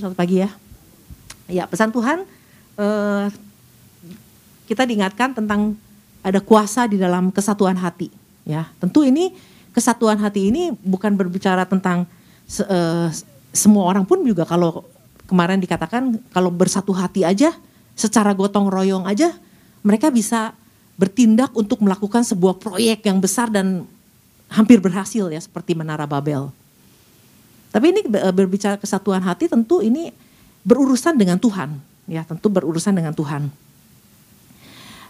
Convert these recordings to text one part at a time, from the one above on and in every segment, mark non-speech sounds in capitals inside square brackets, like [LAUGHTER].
selamat pagi ya. Ya, pesan Tuhan eh, kita diingatkan tentang ada kuasa di dalam kesatuan hati. Ya, tentu ini kesatuan hati ini bukan berbicara tentang eh, semua orang pun juga kalau kemarin dikatakan kalau bersatu hati aja, secara gotong royong aja, mereka bisa bertindak untuk melakukan sebuah proyek yang besar dan hampir berhasil ya seperti Menara Babel. Tapi ini berbicara kesatuan hati tentu ini berurusan dengan Tuhan, ya tentu berurusan dengan Tuhan.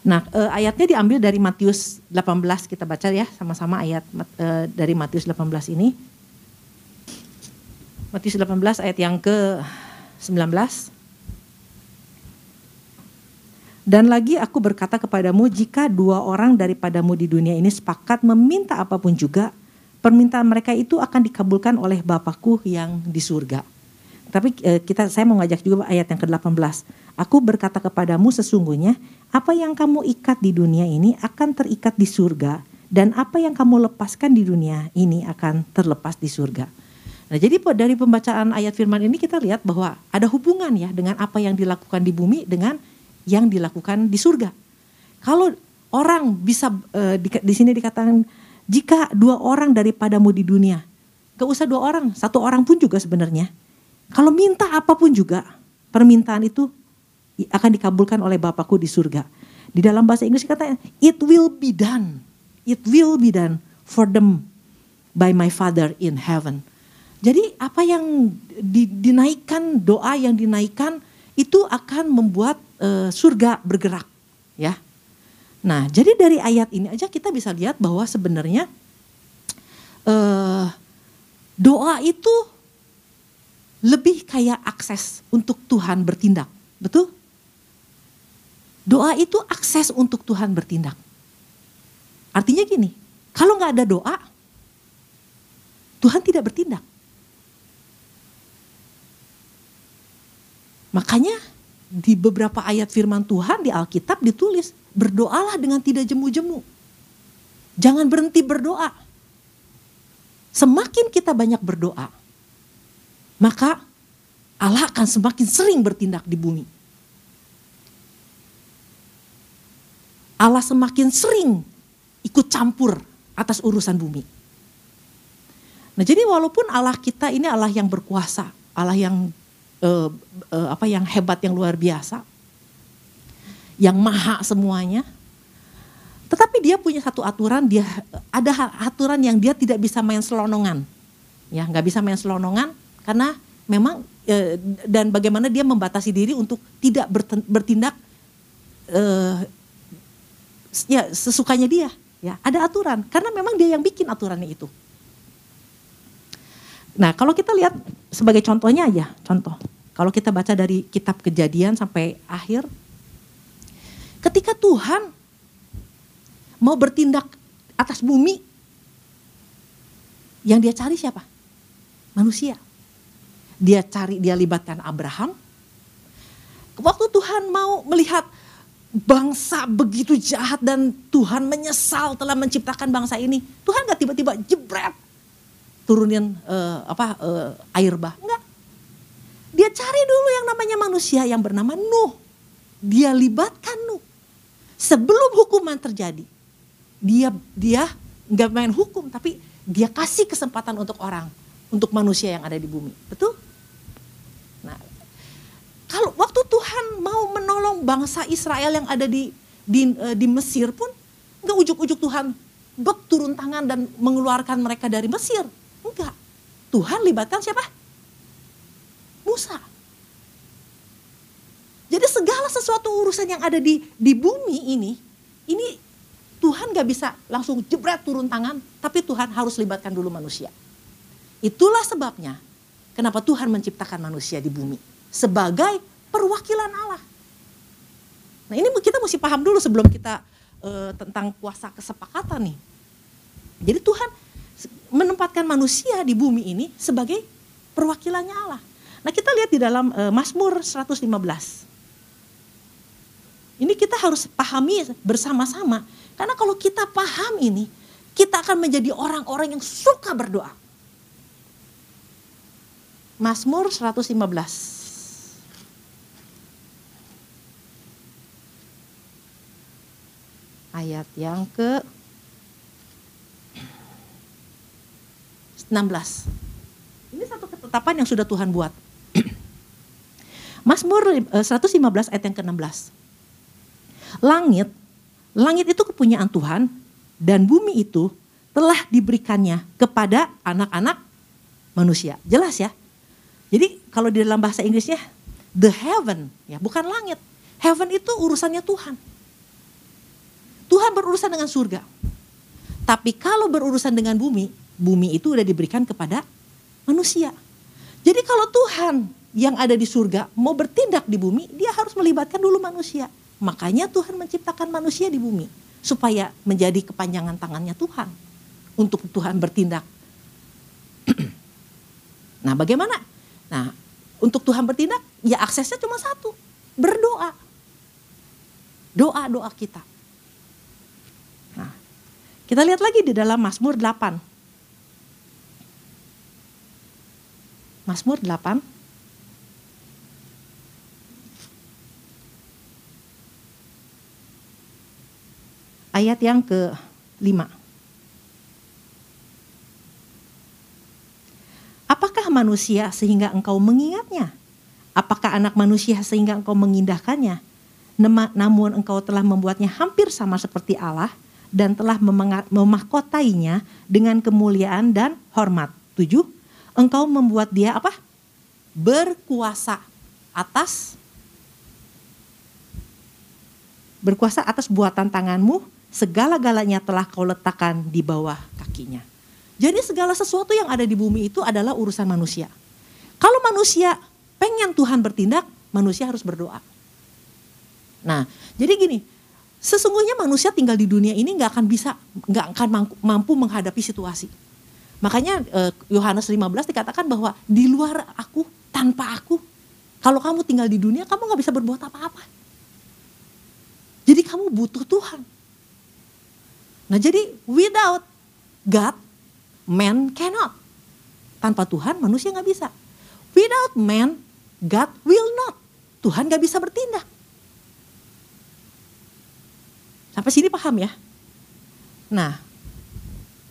Nah, eh, ayatnya diambil dari Matius 18 kita baca ya sama-sama ayat eh, dari Matius 18 ini. Matius 18 ayat yang ke 19. Dan lagi aku berkata kepadamu jika dua orang daripadamu di dunia ini sepakat meminta apa pun juga permintaan mereka itu akan dikabulkan oleh Bapakku yang di surga. Tapi eh, kita saya mau ngajak juga ayat yang ke-18. Aku berkata kepadamu sesungguhnya apa yang kamu ikat di dunia ini akan terikat di surga dan apa yang kamu lepaskan di dunia ini akan terlepas di surga. Nah, jadi dari pembacaan ayat firman ini kita lihat bahwa ada hubungan ya dengan apa yang dilakukan di bumi dengan yang dilakukan di surga. Kalau orang bisa eh, di, di sini dikatakan jika dua orang daripadamu di dunia, gak usah dua orang, satu orang pun juga sebenarnya. Kalau minta apa pun juga, permintaan itu akan dikabulkan oleh Bapakku di surga. Di dalam bahasa Inggris katanya, it will be done. It will be done for them by my Father in heaven. Jadi apa yang di, dinaikkan, doa yang dinaikkan itu akan membuat uh, surga bergerak. Ya, Nah, jadi dari ayat ini aja kita bisa lihat bahwa sebenarnya uh, doa itu lebih kayak akses untuk Tuhan bertindak, betul? Doa itu akses untuk Tuhan bertindak. Artinya gini, kalau nggak ada doa, Tuhan tidak bertindak. Makanya di beberapa ayat firman Tuhan di Alkitab ditulis berdoalah dengan tidak jemu-jemu. Jangan berhenti berdoa. Semakin kita banyak berdoa, maka Allah akan semakin sering bertindak di bumi. Allah semakin sering ikut campur atas urusan bumi. Nah, jadi walaupun Allah kita ini Allah yang berkuasa, Allah yang uh, uh, apa yang hebat yang luar biasa, yang maha semuanya. Tetapi dia punya satu aturan, dia ada aturan yang dia tidak bisa main selonongan, ya nggak bisa main selonongan karena memang e, dan bagaimana dia membatasi diri untuk tidak bertindak e, ya sesukanya dia, ya ada aturan karena memang dia yang bikin aturannya itu. Nah kalau kita lihat sebagai contohnya aja, contoh. Kalau kita baca dari kitab kejadian sampai akhir, ketika Tuhan mau bertindak atas bumi, yang dia cari siapa? Manusia. Dia cari, dia libatkan Abraham. Waktu Tuhan mau melihat bangsa begitu jahat dan Tuhan menyesal telah menciptakan bangsa ini, Tuhan gak tiba-tiba jebret turunin uh, apa uh, air bah. Enggak. Dia cari dulu yang namanya manusia yang bernama Nuh. Dia libatkan Nuh. Sebelum hukuman terjadi. Dia dia nggak main hukum tapi dia kasih kesempatan untuk orang, untuk manusia yang ada di bumi. Betul? Nah, kalau waktu Tuhan mau menolong bangsa Israel yang ada di di, uh, di Mesir pun nggak ujuk-ujuk Tuhan bek turun tangan dan mengeluarkan mereka dari Mesir. Enggak. Tuhan libatkan siapa? Musa. Jadi segala sesuatu urusan yang ada di di bumi ini, ini Tuhan gak bisa langsung jebret turun tangan, tapi Tuhan harus libatkan dulu manusia. Itulah sebabnya kenapa Tuhan menciptakan manusia di bumi sebagai perwakilan Allah. Nah ini kita mesti paham dulu sebelum kita uh, tentang kuasa kesepakatan nih. Jadi Tuhan menempatkan manusia di bumi ini sebagai perwakilannya Allah. Nah, kita lihat di dalam e, Mazmur 115. Ini kita harus pahami bersama-sama karena kalau kita paham ini, kita akan menjadi orang-orang yang suka berdoa. Mazmur 115. Ayat yang ke 16. Ini satu ketetapan yang sudah Tuhan buat. [CLEARS THROAT] Mazmur 115 eh, ayat yang ke-16. Langit, langit itu kepunyaan Tuhan dan bumi itu telah diberikannya kepada anak-anak manusia. Jelas ya? Jadi kalau di dalam bahasa Inggrisnya the heaven ya, bukan langit. Heaven itu urusannya Tuhan. Tuhan berurusan dengan surga. Tapi kalau berurusan dengan bumi, bumi itu udah diberikan kepada manusia. Jadi kalau Tuhan yang ada di surga mau bertindak di bumi, dia harus melibatkan dulu manusia. Makanya Tuhan menciptakan manusia di bumi supaya menjadi kepanjangan tangannya Tuhan untuk Tuhan bertindak. [CLEARS THROAT] nah, bagaimana? Nah, untuk Tuhan bertindak, ya aksesnya cuma satu, berdoa. Doa-doa kita. Nah, kita lihat lagi di dalam Mazmur 8 Mazmur 8 ayat yang ke-5. Apakah manusia sehingga engkau mengingatnya? Apakah anak manusia sehingga engkau mengindahkannya? Namun engkau telah membuatnya hampir sama seperti Allah dan telah memahkotainya dengan kemuliaan dan hormat. Tujuh, engkau membuat dia apa? Berkuasa atas berkuasa atas buatan tanganmu, segala-galanya telah kau letakkan di bawah kakinya. Jadi segala sesuatu yang ada di bumi itu adalah urusan manusia. Kalau manusia pengen Tuhan bertindak, manusia harus berdoa. Nah, jadi gini, sesungguhnya manusia tinggal di dunia ini nggak akan bisa, nggak akan mampu menghadapi situasi. Makanya eh, Yohanes 15 dikatakan bahwa di luar aku, tanpa aku, kalau kamu tinggal di dunia kamu nggak bisa berbuat apa-apa. Jadi kamu butuh Tuhan. Nah jadi without God, man cannot. Tanpa Tuhan manusia nggak bisa. Without man, God will not. Tuhan nggak bisa bertindak. Sampai sini paham ya? Nah,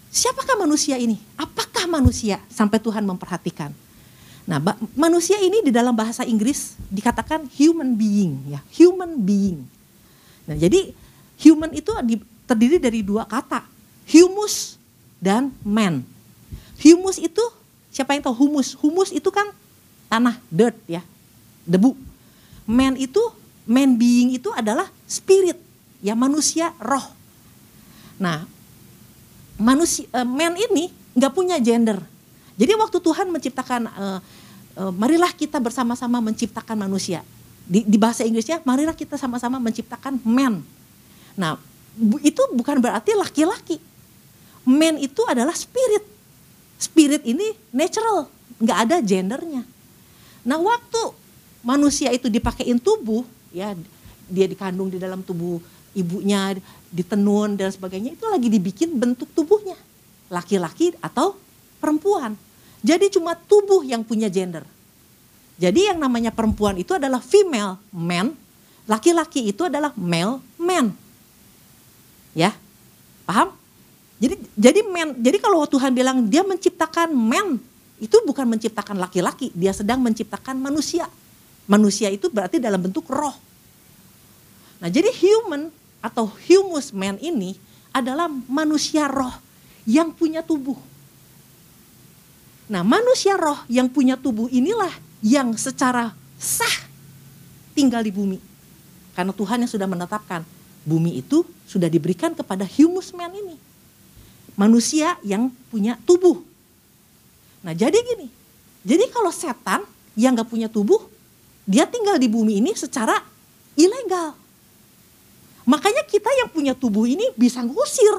Siapakah manusia ini? Apakah manusia sampai Tuhan memperhatikan? Nah, manusia ini di dalam bahasa Inggris dikatakan human being, ya, human being. Nah, jadi human itu terdiri dari dua kata, humus dan man. Humus itu siapa yang tahu humus? Humus itu kan tanah, dirt ya, debu. Man itu, man being itu adalah spirit, ya manusia roh. Nah, manusia uh, man ini nggak punya gender. Jadi waktu Tuhan menciptakan uh, uh, marilah kita bersama-sama menciptakan manusia. Di, di bahasa Inggrisnya marilah kita sama-sama menciptakan man. Nah, bu, itu bukan berarti laki-laki. Man itu adalah spirit. Spirit ini natural, nggak ada gendernya. Nah, waktu manusia itu dipakein tubuh, ya dia dikandung di dalam tubuh ibunya ditenun dan sebagainya itu lagi dibikin bentuk tubuhnya. Laki-laki atau perempuan. Jadi cuma tubuh yang punya gender. Jadi yang namanya perempuan itu adalah female man laki-laki itu adalah male man. Ya paham? Jadi jadi man jadi kalau Tuhan bilang dia menciptakan man itu bukan menciptakan laki-laki dia sedang menciptakan manusia. Manusia itu berarti dalam bentuk roh. Nah jadi human atau humus man ini adalah manusia roh yang punya tubuh. Nah manusia roh yang punya tubuh inilah yang secara sah tinggal di bumi. Karena Tuhan yang sudah menetapkan bumi itu sudah diberikan kepada humus man ini. Manusia yang punya tubuh. Nah jadi gini, jadi kalau setan yang gak punya tubuh, dia tinggal di bumi ini secara ilegal. Makanya kita yang punya tubuh ini bisa ngusir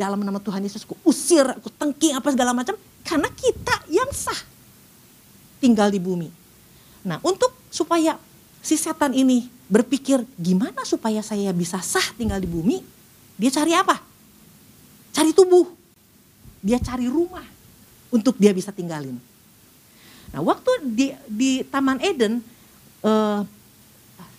dalam nama Tuhan Yesus. Ku usir, aku tengking apa segala macam. Karena kita yang sah tinggal di bumi. Nah untuk supaya si setan ini berpikir gimana supaya saya bisa sah tinggal di bumi. Dia cari apa? Cari tubuh. Dia cari rumah untuk dia bisa tinggalin. Nah waktu di, di Taman Eden, uh,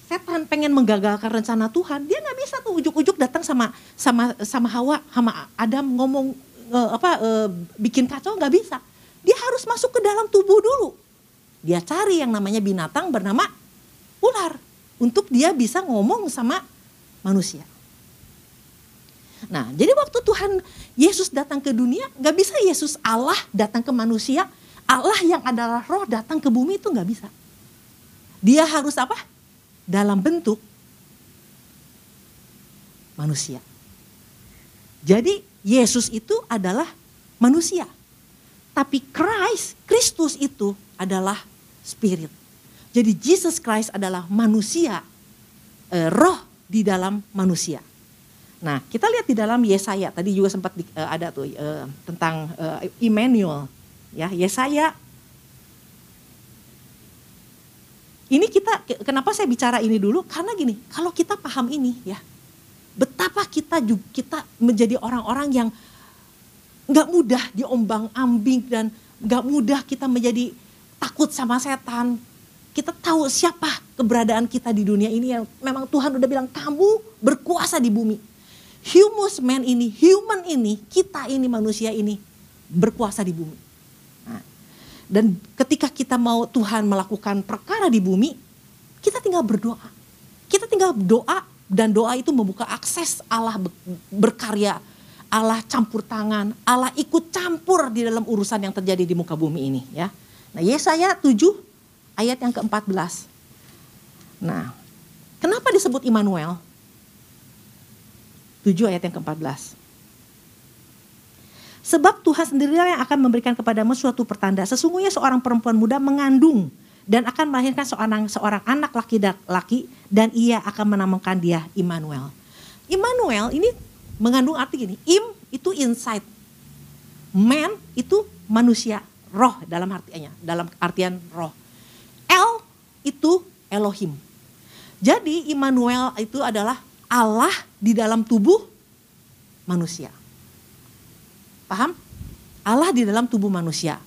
setan pengen menggagalkan rencana Tuhan, dia nggak bisa tuh ujuk-ujuk datang sama sama sama Hawa, sama Adam ngomong uh, apa uh, bikin kacau nggak bisa. Dia harus masuk ke dalam tubuh dulu. Dia cari yang namanya binatang bernama ular untuk dia bisa ngomong sama manusia. Nah, jadi waktu Tuhan Yesus datang ke dunia, nggak bisa Yesus Allah datang ke manusia, Allah yang adalah roh datang ke bumi itu nggak bisa. Dia harus apa? Dalam bentuk manusia. Jadi Yesus itu adalah manusia. Tapi Christ, Kristus itu adalah spirit. Jadi Jesus Christ adalah manusia, eh, roh di dalam manusia. Nah, kita lihat di dalam Yesaya tadi juga sempat di, uh, ada tuh uh, tentang uh, Immanuel, ya Yesaya. Ini kita kenapa saya bicara ini dulu? Karena gini, kalau kita paham ini ya, betapa kita juga kita menjadi orang-orang yang nggak mudah diombang ambing dan nggak mudah kita menjadi takut sama setan. Kita tahu siapa keberadaan kita di dunia ini yang memang Tuhan udah bilang kamu berkuasa di bumi humus man ini, human ini, kita ini manusia ini berkuasa di bumi. Dan ketika kita mau Tuhan melakukan perkara di bumi, kita tinggal berdoa. Kita tinggal doa dan doa itu membuka akses Allah berkarya, Allah campur tangan, Allah ikut campur di dalam urusan yang terjadi di muka bumi ini ya. Nah, Yesaya 7 ayat yang ke-14. Nah, kenapa disebut Immanuel? 7 ayat yang ke-14. Sebab Tuhan sendirilah yang akan memberikan kepadamu suatu pertanda. Sesungguhnya seorang perempuan muda mengandung dan akan melahirkan seorang seorang anak laki-laki dan ia akan menamakan dia Immanuel. Immanuel ini mengandung arti gini, im itu inside. Man itu manusia, roh dalam artinya, dalam artian roh. El itu Elohim. Jadi Immanuel itu adalah Allah di dalam tubuh manusia. Paham? Allah di dalam tubuh manusia.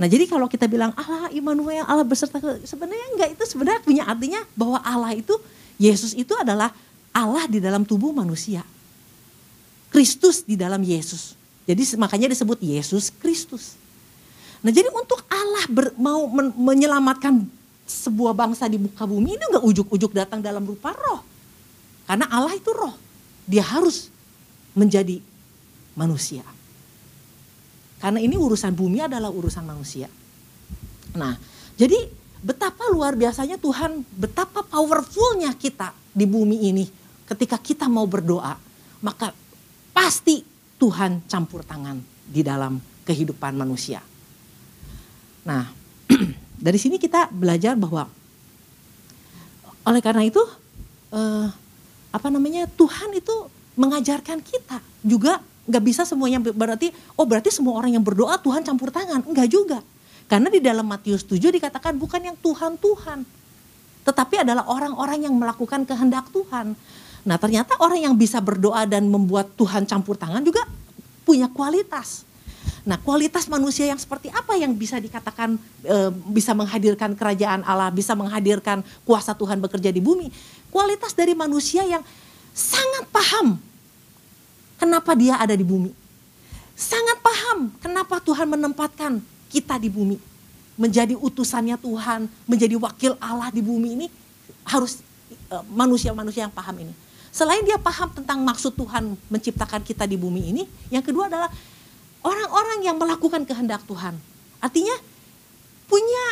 Nah jadi kalau kita bilang Allah Immanuel, Allah beserta sebenarnya enggak itu sebenarnya punya artinya bahwa Allah itu Yesus itu adalah Allah di dalam tubuh manusia. Kristus di dalam Yesus. Jadi makanya disebut Yesus Kristus. Nah jadi untuk Allah ber, mau men, menyelamatkan sebuah bangsa di muka bumi ini enggak ujuk-ujuk datang dalam rupa roh. Karena Allah itu roh. Dia harus menjadi manusia. Karena ini urusan bumi adalah urusan manusia. Nah, jadi betapa luar biasanya Tuhan, betapa powerfulnya kita di bumi ini ketika kita mau berdoa, maka pasti Tuhan campur tangan di dalam kehidupan manusia. Nah, [CLEARS THROAT] dari sini kita belajar bahwa oleh karena itu eh, apa namanya Tuhan itu mengajarkan kita juga nggak bisa semuanya berarti oh berarti semua orang yang berdoa Tuhan campur tangan. Enggak juga. Karena di dalam Matius 7 dikatakan bukan yang Tuhan Tuhan tetapi adalah orang-orang yang melakukan kehendak Tuhan. Nah ternyata orang yang bisa berdoa dan membuat Tuhan campur tangan juga punya kualitas. Nah, kualitas manusia yang seperti apa yang bisa dikatakan e, bisa menghadirkan kerajaan Allah, bisa menghadirkan kuasa Tuhan bekerja di bumi? Kualitas dari manusia yang sangat paham kenapa dia ada di bumi. Sangat paham kenapa Tuhan menempatkan kita di bumi. Menjadi utusannya Tuhan, menjadi wakil Allah di bumi ini harus e, manusia-manusia yang paham ini. Selain dia paham tentang maksud Tuhan menciptakan kita di bumi ini, yang kedua adalah orang-orang yang melakukan kehendak Tuhan. Artinya punya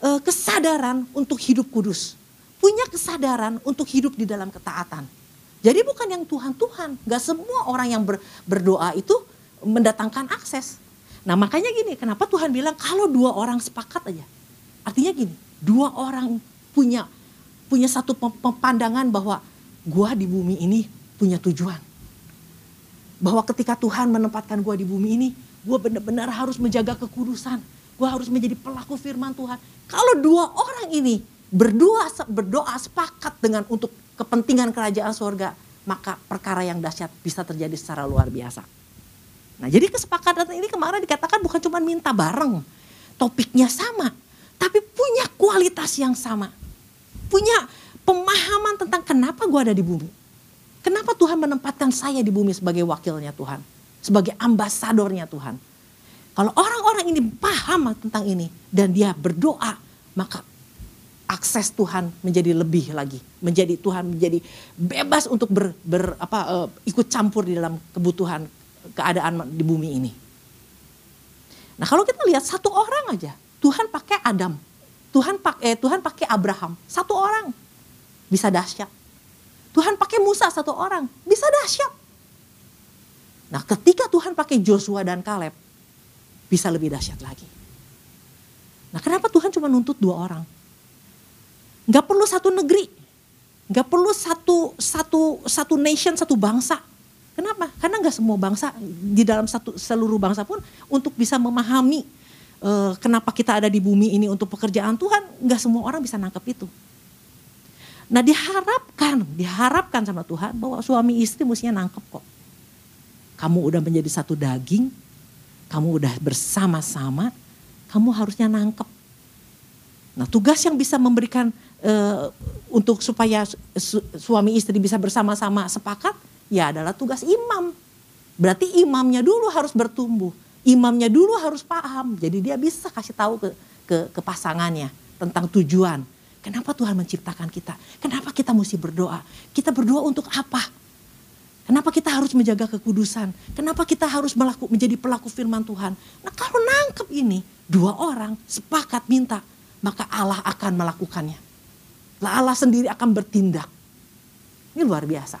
uh, kesadaran untuk hidup kudus. Punya kesadaran untuk hidup di dalam ketaatan. Jadi bukan yang Tuhan-Tuhan. Gak semua orang yang ber, berdoa itu mendatangkan akses. Nah makanya gini, kenapa Tuhan bilang kalau dua orang sepakat aja. Artinya gini, dua orang punya punya satu pandangan bahwa gua di bumi ini punya tujuan bahwa ketika Tuhan menempatkan gue di bumi ini, gue benar-benar harus menjaga kekudusan. Gue harus menjadi pelaku firman Tuhan. Kalau dua orang ini berdoa berdoa sepakat dengan untuk kepentingan kerajaan surga, maka perkara yang dahsyat bisa terjadi secara luar biasa. Nah, jadi kesepakatan ini kemarin dikatakan bukan cuma minta bareng, topiknya sama, tapi punya kualitas yang sama. Punya pemahaman tentang kenapa gue ada di bumi. Kenapa Tuhan menempatkan saya di bumi sebagai wakilnya Tuhan, sebagai ambasadornya Tuhan. Kalau orang-orang ini paham tentang ini dan dia berdoa, maka akses Tuhan menjadi lebih lagi, menjadi Tuhan menjadi bebas untuk ber, ber apa uh, ikut campur di dalam kebutuhan keadaan di bumi ini. Nah, kalau kita lihat satu orang aja, Tuhan pakai Adam. Tuhan pakai eh, Tuhan pakai Abraham, satu orang bisa dahsyat. Tuhan pakai Musa satu orang, bisa dahsyat. Nah ketika Tuhan pakai Joshua dan Kaleb, bisa lebih dahsyat lagi. Nah kenapa Tuhan cuma nuntut dua orang? Gak perlu satu negeri, gak perlu satu satu satu nation, satu bangsa. Kenapa? Karena gak semua bangsa di dalam satu seluruh bangsa pun untuk bisa memahami uh, kenapa kita ada di bumi ini untuk pekerjaan Tuhan, gak semua orang bisa nangkep itu. Nah diharapkan, diharapkan sama Tuhan bahwa suami istri mestinya nangkep kok. Kamu udah menjadi satu daging, kamu udah bersama-sama, kamu harusnya nangkep. Nah tugas yang bisa memberikan uh, untuk supaya su suami istri bisa bersama-sama sepakat, ya adalah tugas imam. Berarti imamnya dulu harus bertumbuh, imamnya dulu harus paham. Jadi dia bisa kasih tahu ke, ke, ke pasangannya tentang tujuan Kenapa Tuhan menciptakan kita? Kenapa kita mesti berdoa? Kita berdoa untuk apa? Kenapa kita harus menjaga kekudusan? Kenapa kita harus melaku, menjadi pelaku firman Tuhan? Nah kalau nangkep ini, dua orang sepakat minta, maka Allah akan melakukannya. Lah Allah sendiri akan bertindak. Ini luar biasa.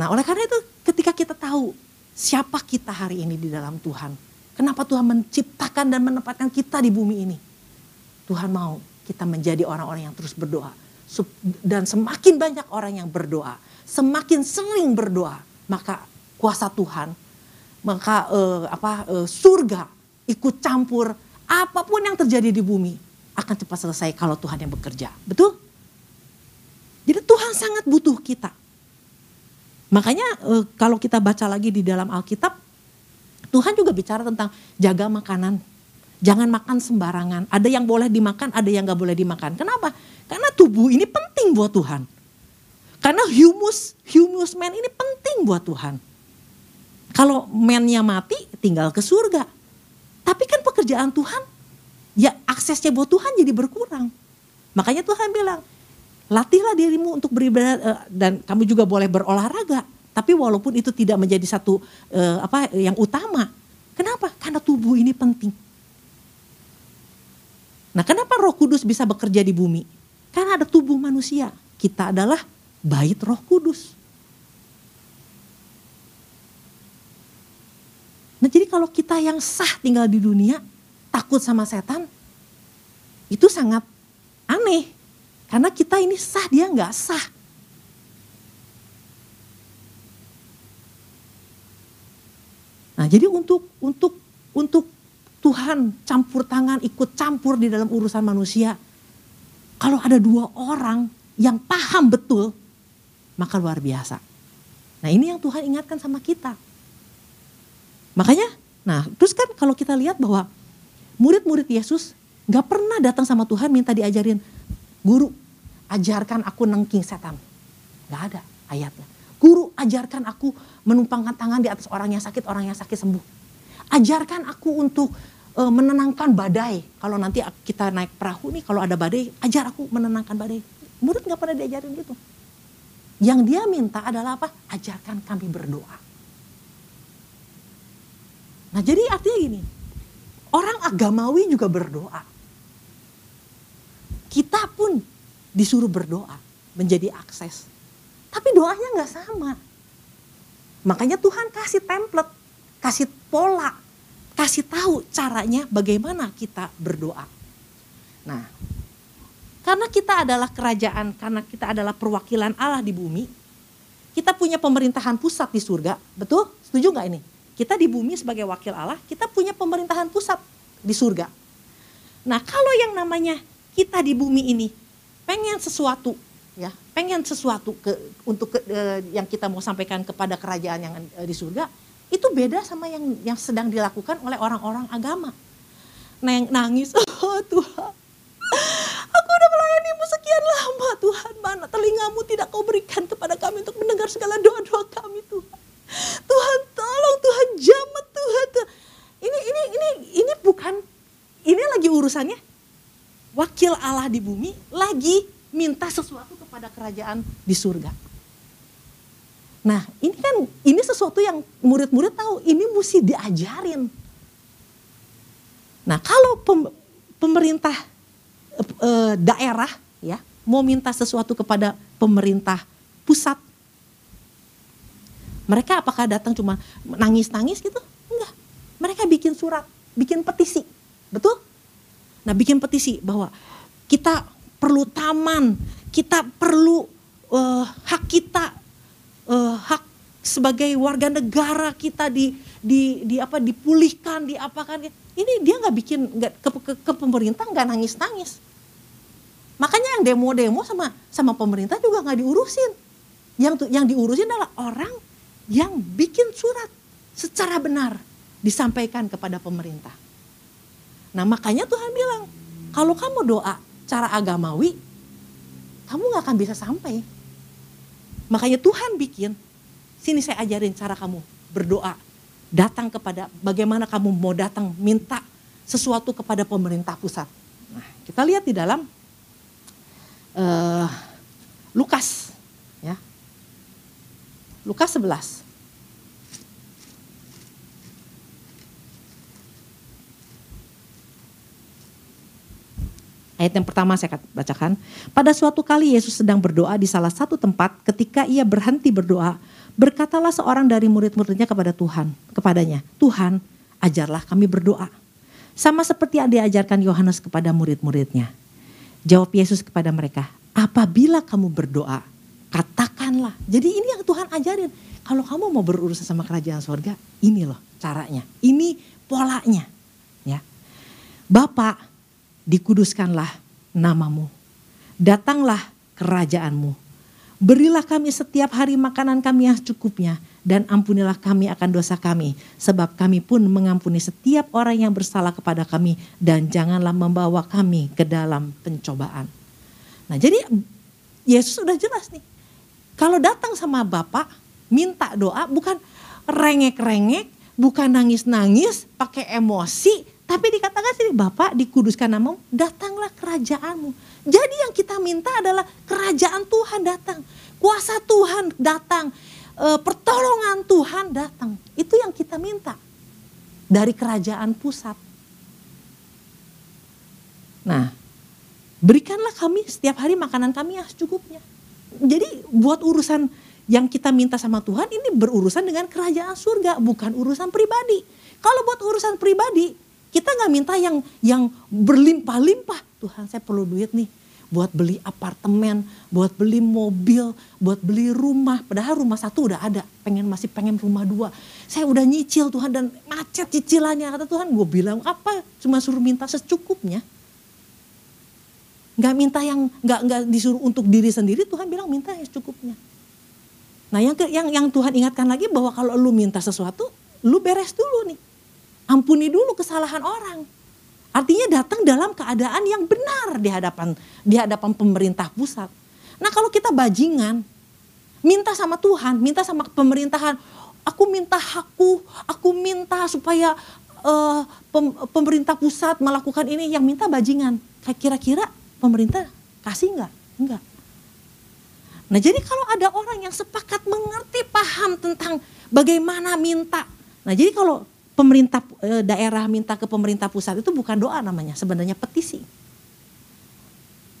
Nah oleh karena itu ketika kita tahu siapa kita hari ini di dalam Tuhan. Kenapa Tuhan menciptakan dan menempatkan kita di bumi ini. Tuhan mau kita menjadi orang-orang yang terus berdoa. Dan semakin banyak orang yang berdoa, semakin sering berdoa, maka kuasa Tuhan, maka uh, apa uh, surga ikut campur apa pun yang terjadi di bumi akan cepat selesai kalau Tuhan yang bekerja. Betul? Jadi Tuhan sangat butuh kita. Makanya uh, kalau kita baca lagi di dalam Alkitab, Tuhan juga bicara tentang jaga makanan Jangan makan sembarangan. Ada yang boleh dimakan, ada yang gak boleh dimakan. Kenapa? Karena tubuh ini penting buat Tuhan. Karena humus, humus man ini penting buat Tuhan. Kalau mennya mati, tinggal ke surga. Tapi kan pekerjaan Tuhan, ya aksesnya buat Tuhan jadi berkurang. Makanya Tuhan bilang, latihlah dirimu untuk beribadah eh, dan kamu juga boleh berolahraga. Tapi walaupun itu tidak menjadi satu uh, apa yang utama. Kenapa? Karena tubuh ini penting. Nah kenapa roh kudus bisa bekerja di bumi? Karena ada tubuh manusia. Kita adalah bait roh kudus. Nah jadi kalau kita yang sah tinggal di dunia, takut sama setan, itu sangat aneh. Karena kita ini sah, dia nggak sah. Nah jadi untuk untuk untuk Tuhan campur tangan, ikut campur di dalam urusan manusia. Kalau ada dua orang yang paham betul, maka luar biasa. Nah ini yang Tuhan ingatkan sama kita. Makanya, nah terus kan kalau kita lihat bahwa murid-murid Yesus gak pernah datang sama Tuhan minta diajarin, guru ajarkan aku nengking setan. Gak ada ayatnya. Guru ajarkan aku menumpangkan tangan di atas orang yang sakit, orang yang sakit sembuh ajarkan aku untuk uh, menenangkan badai. Kalau nanti kita naik perahu nih, kalau ada badai, ajar aku menenangkan badai. Murid nggak pernah diajarin gitu. Yang dia minta adalah apa? Ajarkan kami berdoa. Nah jadi artinya gini, orang agamawi juga berdoa. Kita pun disuruh berdoa, menjadi akses. Tapi doanya nggak sama. Makanya Tuhan kasih template kasih pola, kasih tahu caranya bagaimana kita berdoa. Nah, karena kita adalah kerajaan, karena kita adalah perwakilan Allah di bumi, kita punya pemerintahan pusat di surga, betul? Setuju nggak ini? Kita di bumi sebagai wakil Allah, kita punya pemerintahan pusat di surga. Nah, kalau yang namanya kita di bumi ini pengen sesuatu, ya, pengen sesuatu ke untuk ke, eh, yang kita mau sampaikan kepada kerajaan yang eh, di surga, itu beda sama yang yang sedang dilakukan oleh orang-orang agama. Neng nangis, [LAUGHS] oh Tuhan, aku udah melayanimu sekian lama karunia-Mu tidak kau berikan kepada kami untuk mendengar segala doa-doa kami Tuhan. Tuhan tolong Tuhan jamat Tuhan. Tuhan. Ini ini ini ini bukan ini lagi urusannya wakil Allah di bumi lagi minta sesuatu kepada kerajaan di surga. Nah ini kan ini sesuatu yang murid-murid tahu ini mesti diajarin. Nah kalau pem, pemerintah e, daerah ya mau minta sesuatu kepada pemerintah pusat, mereka apakah datang cuma nangis-nangis gitu? Enggak. Mereka bikin surat, bikin petisi. Betul? Nah, bikin petisi bahwa kita perlu taman, kita perlu uh, hak kita, uh, hak sebagai warga negara kita di di di apa dipulihkan, diapakan. Ini dia nggak bikin nggak ke, ke, ke pemerintah nggak nangis nangis. Makanya yang demo-demo sama sama pemerintah juga nggak diurusin. Yang yang diurusin adalah orang yang bikin surat secara benar disampaikan kepada pemerintah. Nah makanya Tuhan bilang, kalau kamu doa cara agamawi, kamu gak akan bisa sampai. Makanya Tuhan bikin, sini saya ajarin cara kamu berdoa. Datang kepada, bagaimana kamu mau datang minta sesuatu kepada pemerintah pusat. Nah, kita lihat di dalam uh, Lukas. Lukas 11. Ayat yang pertama saya bacakan. Pada suatu kali Yesus sedang berdoa di salah satu tempat ketika ia berhenti berdoa, berkatalah seorang dari murid-muridnya kepada Tuhan, kepadanya, "Tuhan, ajarlah kami berdoa." Sama seperti yang diajarkan Yohanes kepada murid-muridnya. Jawab Yesus kepada mereka, "Apabila kamu berdoa, katakanlah." Jadi ini yang Tuhan ajarin. Kalau kamu mau berurusan sama kerajaan sorga, ini loh caranya. Ini polanya. Ya. Bapak dikuduskanlah namamu. Datanglah kerajaanmu. Berilah kami setiap hari makanan kami yang cukupnya dan ampunilah kami akan dosa kami sebab kami pun mengampuni setiap orang yang bersalah kepada kami dan janganlah membawa kami ke dalam pencobaan. Nah, jadi Yesus sudah jelas nih. Kalau datang sama Bapak minta doa bukan rengek-rengek, bukan nangis-nangis, pakai emosi, tapi dikatakan sini Bapak dikuduskan namamu, datanglah kerajaanmu. Jadi yang kita minta adalah kerajaan Tuhan datang. Kuasa Tuhan datang. E, pertolongan Tuhan datang. Itu yang kita minta. Dari kerajaan pusat. Nah, berikanlah kami setiap hari makanan kami yang secukupnya. Jadi buat urusan yang kita minta sama Tuhan ini berurusan dengan kerajaan surga, bukan urusan pribadi. Kalau buat urusan pribadi, kita nggak minta yang yang berlimpah-limpah. Tuhan saya perlu duit nih buat beli apartemen, buat beli mobil, buat beli rumah. Padahal rumah satu udah ada, pengen masih pengen rumah dua. Saya udah nyicil Tuhan dan macet cicilannya. Kata Tuhan, gue bilang apa? Cuma suruh minta secukupnya. Gak minta yang gak, nggak disuruh untuk diri sendiri, Tuhan bilang minta yang secukupnya. Nah yang, yang yang Tuhan ingatkan lagi bahwa kalau lu minta sesuatu, lu beres dulu nih ampuni dulu kesalahan orang. Artinya datang dalam keadaan yang benar di hadapan di hadapan pemerintah pusat. Nah kalau kita bajingan, minta sama Tuhan, minta sama pemerintahan, aku minta hakku, aku minta supaya uh, pem, pemerintah pusat melakukan ini, yang minta bajingan. Kira-kira pemerintah kasih nggak? Enggak. Nah jadi kalau ada orang yang sepakat mengerti, paham tentang bagaimana minta. Nah jadi kalau pemerintah e, daerah minta ke pemerintah pusat itu bukan doa namanya, sebenarnya petisi.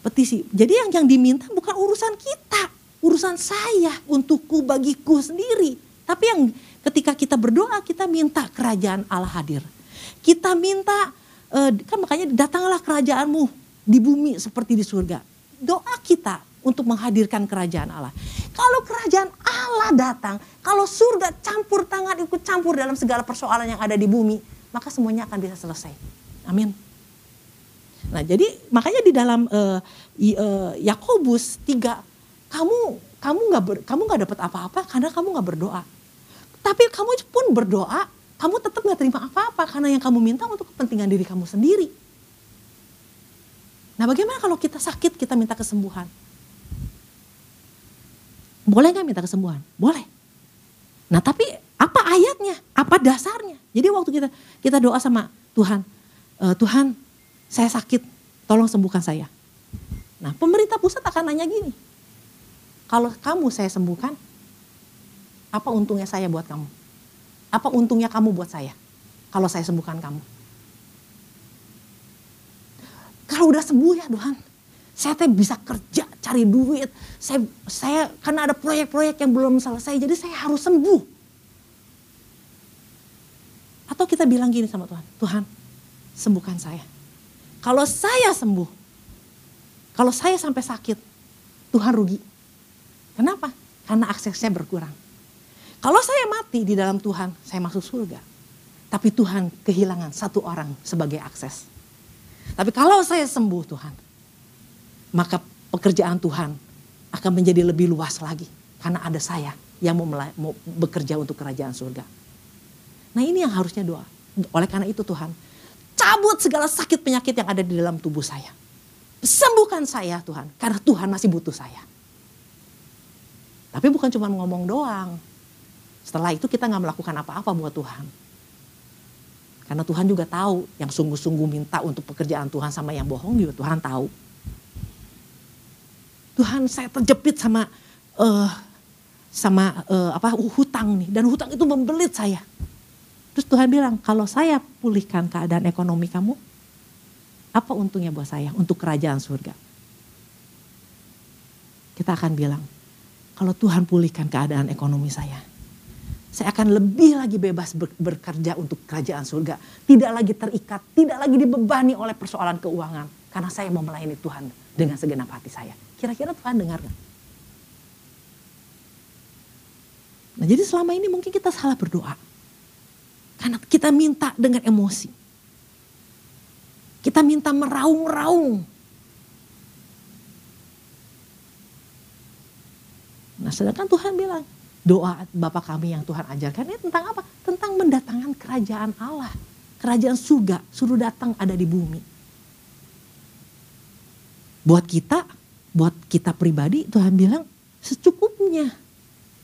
Petisi. Jadi yang yang diminta bukan urusan kita, urusan saya untukku bagiku sendiri. Tapi yang ketika kita berdoa kita minta kerajaan Allah hadir. Kita minta e, kan makanya datanglah kerajaanmu di bumi seperti di surga. Doa kita untuk menghadirkan kerajaan Allah. Kalau kerajaan Allah datang, kalau surga campur tangan ikut campur dalam segala persoalan yang ada di bumi, maka semuanya akan bisa selesai. Amin. Nah, jadi makanya di dalam uh, Yakobus 3 kamu kamu nggak kamu nggak dapat apa-apa karena kamu nggak berdoa. Tapi kamu pun berdoa, kamu tetap nggak terima apa-apa karena yang kamu minta untuk kepentingan diri kamu sendiri. Nah, bagaimana kalau kita sakit kita minta kesembuhan? Boleh nggak minta kesembuhan? Boleh. Nah tapi apa ayatnya? Apa dasarnya? Jadi waktu kita kita doa sama Tuhan, e, Tuhan saya sakit, tolong sembuhkan saya. Nah pemerintah pusat akan nanya gini, kalau kamu saya sembuhkan, apa untungnya saya buat kamu? Apa untungnya kamu buat saya? Kalau saya sembuhkan kamu. Kalau udah sembuh ya Tuhan, saya teh bisa kerja, cari duit. Saya, saya karena ada proyek-proyek yang belum selesai, jadi saya harus sembuh. Atau kita bilang gini sama Tuhan, Tuhan sembuhkan saya. Kalau saya sembuh, kalau saya sampai sakit, Tuhan rugi. Kenapa? Karena aksesnya berkurang. Kalau saya mati di dalam Tuhan, saya masuk surga. Tapi Tuhan kehilangan satu orang sebagai akses. Tapi kalau saya sembuh Tuhan, maka pekerjaan Tuhan akan menjadi lebih luas lagi. Karena ada saya yang mau, mau bekerja untuk kerajaan surga. Nah ini yang harusnya doa. Oleh karena itu Tuhan, cabut segala sakit penyakit yang ada di dalam tubuh saya. Sembuhkan saya Tuhan, karena Tuhan masih butuh saya. Tapi bukan cuma ngomong doang. Setelah itu kita nggak melakukan apa-apa buat Tuhan. Karena Tuhan juga tahu yang sungguh-sungguh minta untuk pekerjaan Tuhan sama yang bohong juga Tuhan tahu. Tuhan saya terjepit sama uh, sama uh, apa hutang nih dan hutang itu membelit saya. Terus Tuhan bilang, kalau saya pulihkan keadaan ekonomi kamu, apa untungnya buat saya untuk kerajaan surga? Kita akan bilang, kalau Tuhan pulihkan keadaan ekonomi saya, saya akan lebih lagi bebas bekerja untuk kerajaan surga. Tidak lagi terikat, tidak lagi dibebani oleh persoalan keuangan. Karena saya mau melayani Tuhan dengan segenap hati saya. Kira-kira Tuhan dengar gak? Nah jadi selama ini mungkin kita salah berdoa. Karena kita minta dengan emosi. Kita minta meraung-raung. Nah sedangkan Tuhan bilang, doa Bapak kami yang Tuhan ajarkan ini tentang apa? Tentang mendatangkan kerajaan Allah. Kerajaan surga, suruh datang ada di bumi. Buat kita buat kita pribadi Tuhan bilang secukupnya.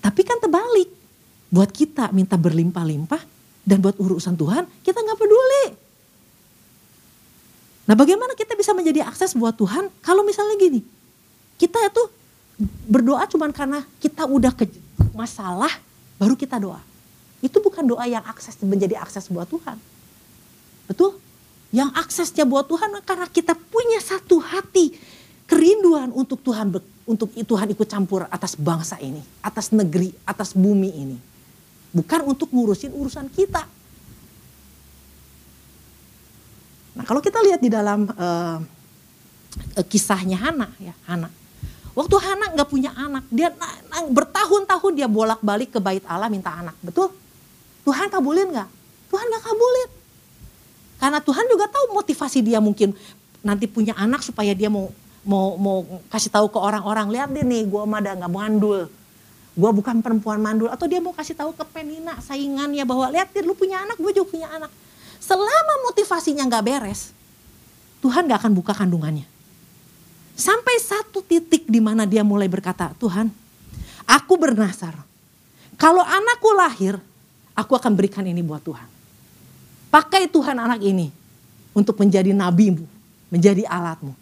Tapi kan terbalik. Buat kita minta berlimpah-limpah dan buat urusan Tuhan kita nggak peduli. Nah bagaimana kita bisa menjadi akses buat Tuhan kalau misalnya gini. Kita itu berdoa cuma karena kita udah ke masalah baru kita doa. Itu bukan doa yang akses menjadi akses buat Tuhan. Betul? Yang aksesnya buat Tuhan karena kita punya satu hati kerinduan untuk Tuhan untuk Tuhan ikut campur atas bangsa ini, atas negeri, atas bumi ini. Bukan untuk ngurusin urusan kita. Nah, kalau kita lihat di dalam uh, kisahnya Hana ya, Hana. Waktu Hana nggak punya anak, dia bertahun-tahun dia bolak-balik ke bait Allah minta anak, betul? Tuhan kabulin nggak? Tuhan nggak kabulin. Karena Tuhan juga tahu motivasi dia mungkin nanti punya anak supaya dia mau mau mau kasih tahu ke orang-orang lihat deh nih gue mah nggak mandul gue bukan perempuan mandul atau dia mau kasih tahu ke Penina saingannya bahwa lihat deh lu punya anak gue juga punya anak selama motivasinya nggak beres Tuhan nggak akan buka kandungannya sampai satu titik di mana dia mulai berkata Tuhan aku bernasar. Kalau anakku lahir aku akan berikan ini buat Tuhan. Pakai Tuhan anak ini untuk menjadi nabimu menjadi alatmu.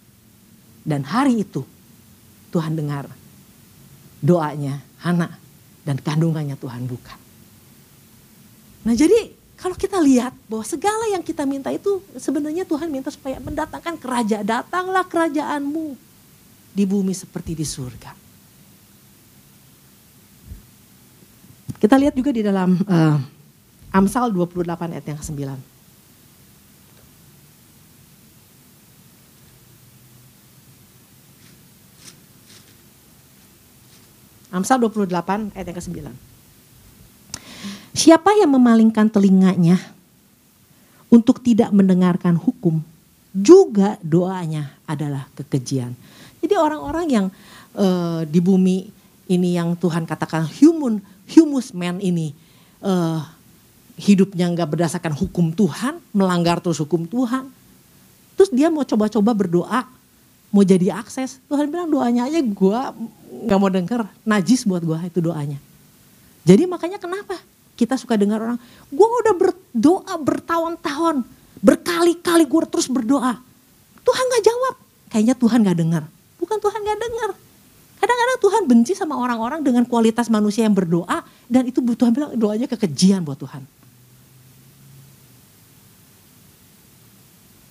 Dan hari itu Tuhan dengar doanya Hana dan kandungannya Tuhan buka. Nah jadi kalau kita lihat bahwa segala yang kita minta itu sebenarnya Tuhan minta supaya mendatangkan kerajaan. Datanglah kerajaanmu di bumi seperti di surga. Kita lihat juga di dalam uh, Amsal 28 ayat yang ke-9. Amsal 28 ayat yang ke-9. Siapa yang memalingkan telinganya untuk tidak mendengarkan hukum, juga doanya adalah kekejian. Jadi orang-orang yang uh, di bumi ini yang Tuhan katakan human, humus man ini uh, hidupnya nggak berdasarkan hukum Tuhan, melanggar terus hukum Tuhan. Terus dia mau coba-coba berdoa mau jadi akses. Tuhan bilang doanya aja gue nggak mau denger, najis buat gue itu doanya. Jadi makanya kenapa kita suka dengar orang, gue udah berdoa bertahun-tahun, berkali-kali gue terus berdoa. Tuhan gak jawab, kayaknya Tuhan gak dengar. Bukan Tuhan gak dengar. Kadang-kadang Tuhan benci sama orang-orang dengan kualitas manusia yang berdoa dan itu Tuhan bilang doanya kekejian buat Tuhan.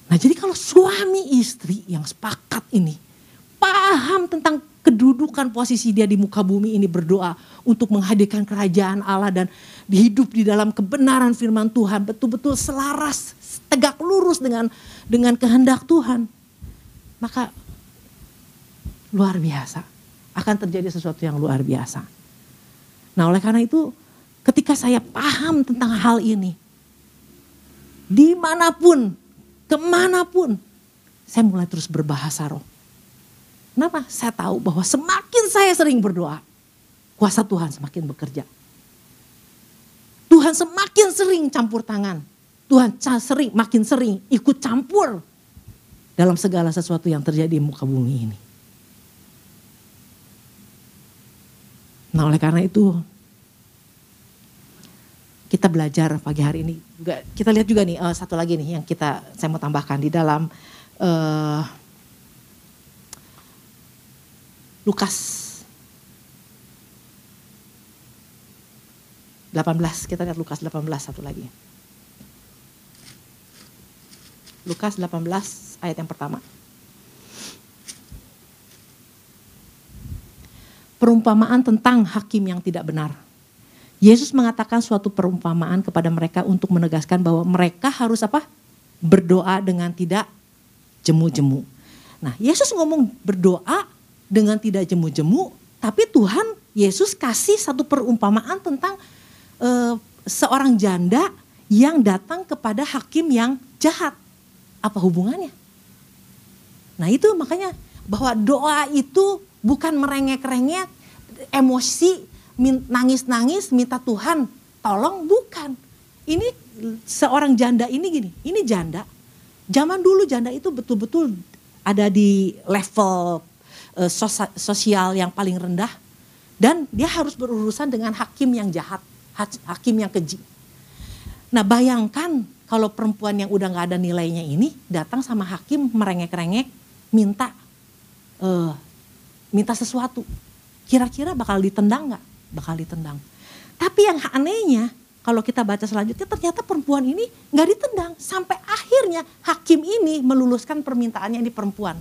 Nah jadi kalau suami istri yang sepakat ini paham tentang kedudukan posisi dia di muka bumi ini berdoa untuk menghadirkan kerajaan Allah dan hidup di dalam kebenaran firman Tuhan. Betul-betul selaras tegak lurus dengan dengan kehendak Tuhan. Maka luar biasa. Akan terjadi sesuatu yang luar biasa. Nah oleh karena itu ketika saya paham tentang hal ini di mana pun ke mana pun saya mulai terus berbahasa roh Kenapa? Saya tahu bahwa semakin saya sering berdoa, kuasa Tuhan semakin bekerja. Tuhan semakin sering campur tangan. Tuhan sering, makin sering ikut campur dalam segala sesuatu yang terjadi di muka bumi ini. Nah oleh karena itu kita belajar pagi hari ini kita lihat juga nih uh, satu lagi nih yang kita saya mau tambahkan di dalam uh, Lukas 18, kita lihat Lukas 18 satu lagi. Lukas 18 ayat yang pertama. Perumpamaan tentang hakim yang tidak benar. Yesus mengatakan suatu perumpamaan kepada mereka untuk menegaskan bahwa mereka harus apa? Berdoa dengan tidak jemu-jemu. Nah, Yesus ngomong berdoa dengan tidak jemu-jemu, tapi Tuhan Yesus kasih satu perumpamaan tentang uh, seorang janda yang datang kepada hakim yang jahat. Apa hubungannya? Nah itu makanya bahwa doa itu bukan merengek-rengek, emosi, nangis-nangis, minta Tuhan tolong, bukan. Ini seorang janda ini gini, ini janda. Zaman dulu janda itu betul-betul ada di level uh, sosial yang paling rendah dan dia harus berurusan dengan hakim yang jahat, hakim yang keji. Nah bayangkan kalau perempuan yang udah nggak ada nilainya ini datang sama hakim merengek-rengek minta uh, minta sesuatu, kira-kira bakal ditendang nggak? Bakal ditendang. Tapi yang anehnya kalau kita baca selanjutnya ternyata perempuan ini nggak ditendang sampai akhirnya hakim ini meluluskan permintaannya di perempuan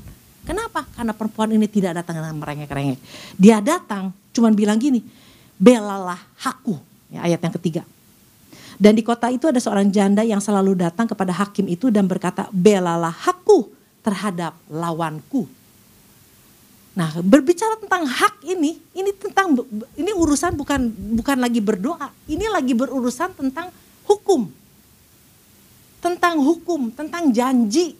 Kenapa? Karena perempuan ini tidak datang dengan merengek-rengek. Dia datang cuman bilang gini, belalah hakku. Ya, ayat yang ketiga. Dan di kota itu ada seorang janda yang selalu datang kepada hakim itu dan berkata, belalah hakku terhadap lawanku. Nah, berbicara tentang hak ini, ini tentang ini urusan bukan bukan lagi berdoa, ini lagi berurusan tentang hukum. Tentang hukum, tentang janji,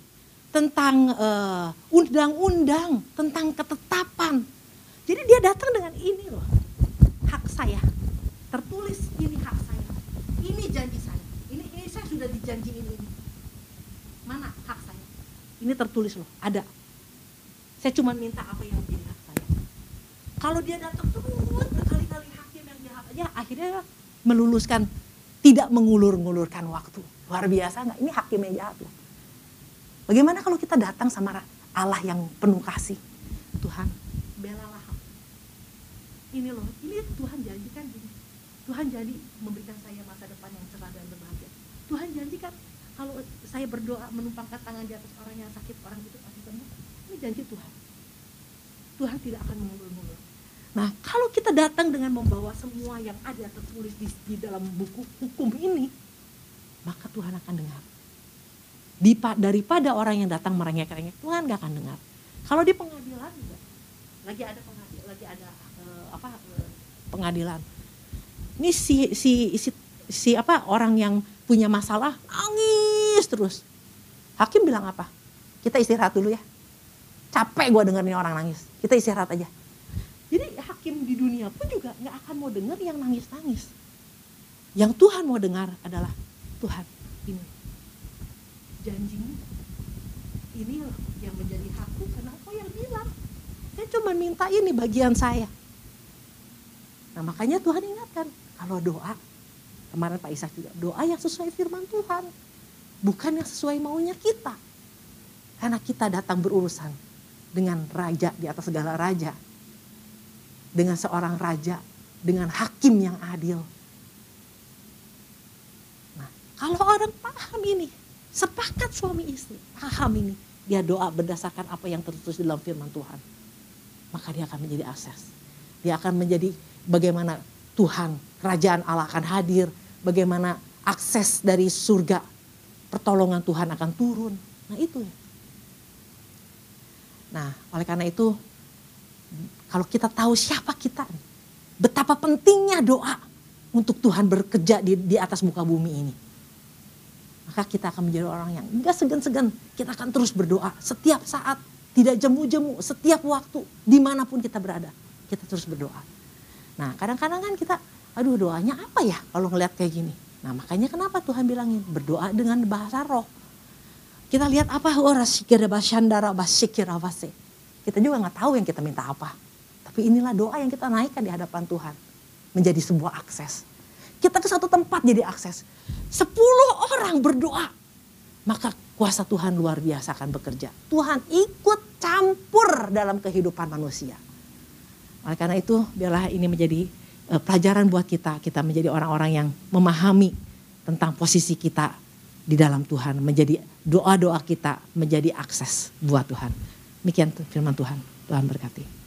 tentang uh, undang-undang, tentang ketetapan. Jadi dia datang dengan ini loh, hak saya. Tertulis ini hak saya. Ini janji saya. Ini, ini saya sudah dijanjiin ini. Mana hak saya? Ini tertulis loh, ada. Saya cuma minta apa yang menjadi hak saya. Kalau dia datang terus berkali-kali hakim yang jahat aja, akhirnya meluluskan tidak mengulur-ngulurkan waktu. Luar biasa nggak? Ini hakim yang jahat loh Bagaimana kalau kita datang sama Allah yang penuh kasih? Tuhan, belalah aku. Ini loh, ini Tuhan janjikan gini. Tuhan janji memberikan saya masa depan yang cerah dan berbahagia. Tuhan janjikan kalau saya berdoa menumpangkan tangan di atas orang yang sakit, orang itu pasti sembuh. Ini janji Tuhan. Tuhan tidak akan mengulur-ngulur. Nah, kalau kita datang dengan membawa semua yang ada tertulis di, di dalam buku hukum ini, maka Tuhan akan dengar daripada orang yang datang merengek-rengek Tuhan gak akan dengar. Kalau di pengadilan juga lagi ada pengadilan, lagi ada uh, apa uh, pengadilan. Ini si, si si si apa orang yang punya masalah nangis terus. Hakim bilang apa? Kita istirahat dulu ya. Capek gue dengerin orang nangis. Kita istirahat aja. Jadi hakim di dunia pun juga nggak akan mau denger yang nangis-nangis. Yang Tuhan mau dengar adalah Tuhan ini janjimu ini yang menjadi hakku kenapa Kau yang bilang. Saya cuma minta ini bagian saya. Nah makanya Tuhan ingatkan, kalau doa, kemarin Pak Ishak juga, doa yang sesuai firman Tuhan. Bukan yang sesuai maunya kita. Karena kita datang berurusan dengan raja di atas segala raja. Dengan seorang raja, dengan hakim yang adil. Nah, kalau orang paham ini, sepakat suami istri, paham ini, dia doa berdasarkan apa yang tertulis dalam firman Tuhan. Maka dia akan menjadi akses. Dia akan menjadi bagaimana Tuhan, kerajaan Allah akan hadir, bagaimana akses dari surga, pertolongan Tuhan akan turun. Nah itu ya. Nah oleh karena itu kalau kita tahu siapa kita, betapa pentingnya doa untuk Tuhan bekerja di, di atas muka bumi ini. Maka kita akan menjadi orang yang enggak segan-segan. Kita akan terus berdoa setiap saat, tidak jemu-jemu, setiap waktu, di mana pun kita berada. Kita terus berdoa. Nah kadang-kadang kan kita, aduh doanya apa ya kalau ngeliat kayak gini. Nah makanya kenapa Tuhan bilangin berdoa dengan bahasa roh. Kita lihat apa ora sikira basyandara basikira base. Kita juga nggak tahu yang kita minta apa. Tapi inilah doa yang kita naikkan di hadapan Tuhan. Menjadi sebuah akses. Kita ke satu tempat jadi akses. Sepuluh orang berdoa. Maka kuasa Tuhan luar biasa akan bekerja. Tuhan ikut campur dalam kehidupan manusia. Oleh karena itu biarlah ini menjadi uh, pelajaran buat kita. Kita menjadi orang-orang yang memahami tentang posisi kita di dalam Tuhan. Menjadi doa-doa kita menjadi akses buat Tuhan. Demikian firman Tuhan. Tuhan berkati.